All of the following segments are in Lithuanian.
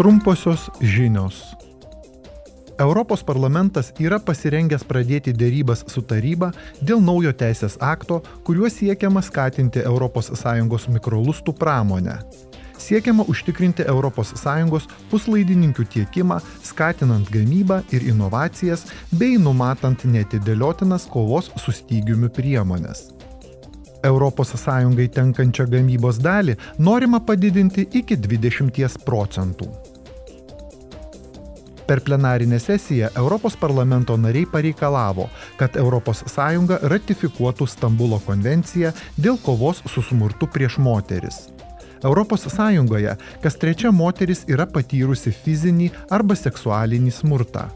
Trumposios žinios. Europos parlamentas yra pasirengęs pradėti dėrybas su taryba dėl naujo teisės akto, kuriuo siekiama skatinti ES mikrolustų pramonę. Siekiama užtikrinti ES puslaidininkių tiekimą, skatinant gamybą ir inovacijas bei numatant netidėliotinas kovos su stygiumi priemonės. ES tenkančią gamybos dalį norima padidinti iki 20 procentų. Per plenarinę sesiją Europos parlamento nariai pareikalavo, kad ES ratifikuotų Stambulo konvenciją dėl kovos su smurtu prieš moteris. ES kas trečia moteris yra patyrusi fizinį arba seksualinį smurtą.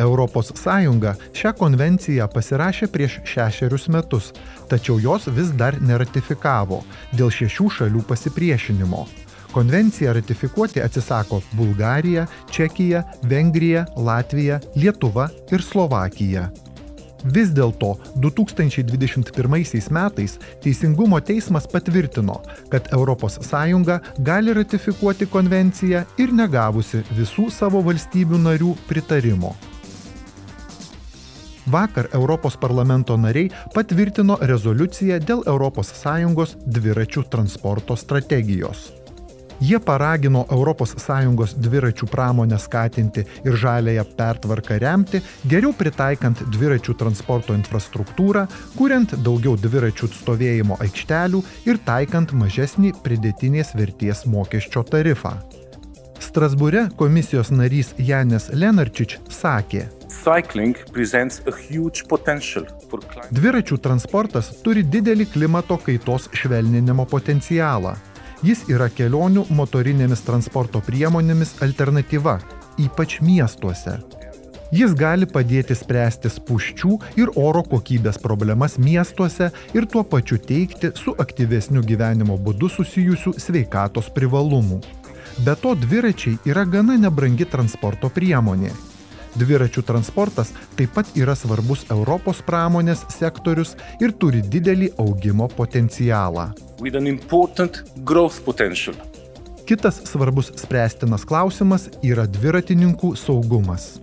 ES šią konvenciją pasirašė prieš šešerius metus, tačiau jos vis dar neratifikavo dėl šešių šalių pasipriešinimo. Konvenciją ratifikuoti atsisako Bulgarija, Čekija, Vengrija, Latvija, Lietuva ir Slovakija. Vis dėlto 2021 metais Teisingumo teismas patvirtino, kad ES gali ratifikuoti konvenciją ir negavusi visų savo valstybių narių pritarimo. Vakar Europos parlamento nariai patvirtino rezoliuciją dėl ES dviračių transporto strategijos. Jie paragino ES dviračių pramonę skatinti ir žalėją pertvarką remti, geriau pritaikant dviračių transporto infrastruktūrą, kuriant daugiau dviračių stovėjimo aikštelių ir taikant mažesnį pridėtinės vertės mokesčio tarifą. Strasbūre komisijos narys Janis Lenarčič sakė, Dviračių transportas turi didelį klimato kaitos švelninimo potencialą. Jis yra kelionių motorinėmis transporto priemonėmis alternatyva, ypač miestuose. Jis gali padėti spręsti spuščių ir oro kokybės problemas miestuose ir tuo pačiu teikti su aktyvesniu gyvenimo būdu susijusių sveikatos privalumų. Be to dviračiai yra gana nebrangi transporto priemonė. Dviračių transportas taip pat yra svarbus Europos pramonės sektorius ir turi didelį augimo potencialą. Kitas svarbus spręstinas klausimas yra dviratininkų saugumas.